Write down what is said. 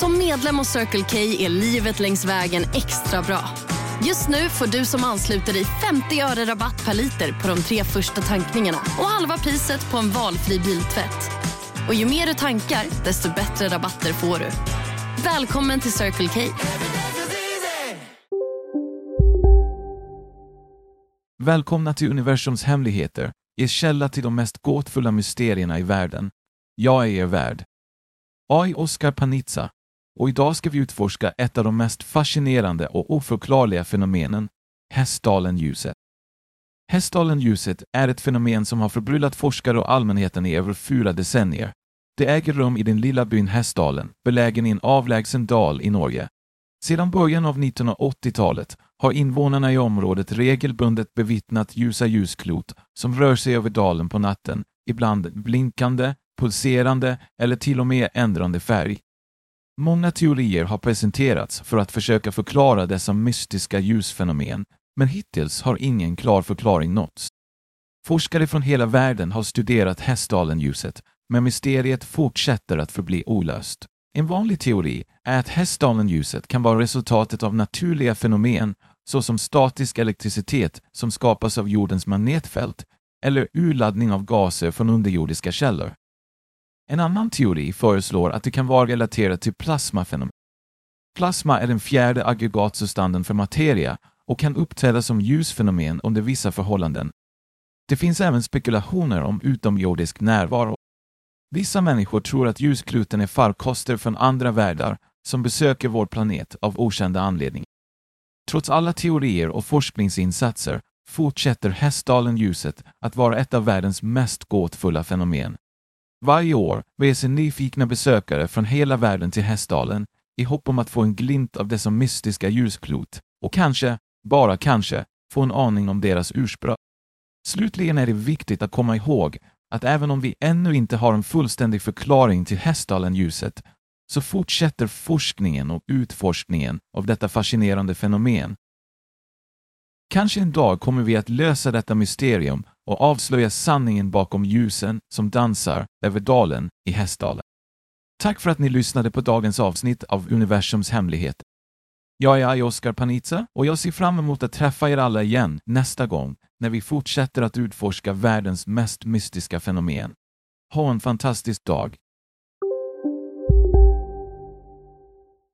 Som medlem hos Circle K är livet längs vägen extra bra. Just nu får du som ansluter dig 50 öre rabatt per liter på de tre första tankningarna och halva priset på en valfri biltvätt. Och ju mer du tankar, desto bättre rabatter får du. Välkommen till Circle K. Välkomna till universums hemligheter, er källa till de mest gåtfulla mysterierna i världen. Jag är er värd. AI Oscar Oskar Panizza och idag ska vi utforska ett av de mest fascinerande och oförklarliga fenomenen, Hästdalen-ljuset. Hästdalen-ljuset är ett fenomen som har förbryllat forskare och allmänheten i över fyra decennier. Det äger rum i den lilla byn Hästdalen, belägen i en avlägsen dal i Norge. Sedan början av 1980-talet har invånarna i området regelbundet bevittnat ljusa ljusklot som rör sig över dalen på natten, ibland blinkande, pulserande eller till och med ändrande färg. Många teorier har presenterats för att försöka förklara dessa mystiska ljusfenomen, men hittills har ingen klar förklaring nåtts. Forskare från hela världen har studerat Hästdalen-ljuset, men mysteriet fortsätter att förbli olöst. En vanlig teori är att Hästdalen-ljuset kan vara resultatet av naturliga fenomen såsom statisk elektricitet som skapas av jordens magnetfält eller urladdning av gaser från underjordiska källor. En annan teori föreslår att det kan vara relaterat till plasmafenomen. Plasma är den fjärde aggregatsubstansen för materia och kan uppträda som ljusfenomen under vissa förhållanden. Det finns även spekulationer om utomjordisk närvaro. Vissa människor tror att ljuskluten är farkoster från andra världar som besöker vår planet av okända anledningar. Trots alla teorier och forskningsinsatser fortsätter Hästdalen-ljuset att vara ett av världens mest gåtfulla fenomen. Varje år reser nyfikna besökare från hela världen till Hästdalen i hopp om att få en glimt av dessa mystiska ljusklot och kanske, bara kanske, få en aning om deras ursprung. Slutligen är det viktigt att komma ihåg att även om vi ännu inte har en fullständig förklaring till Hästdalen-ljuset så fortsätter forskningen och utforskningen av detta fascinerande fenomen. Kanske en dag kommer vi att lösa detta mysterium och avslöja sanningen bakom ljusen som dansar över dalen i Hästdalen. Tack för att ni lyssnade på dagens avsnitt av Universums hemligheter. Jag är Aj Oskar Panizza och jag ser fram emot att träffa er alla igen nästa gång när vi fortsätter att utforska världens mest mystiska fenomen. Ha en fantastisk dag.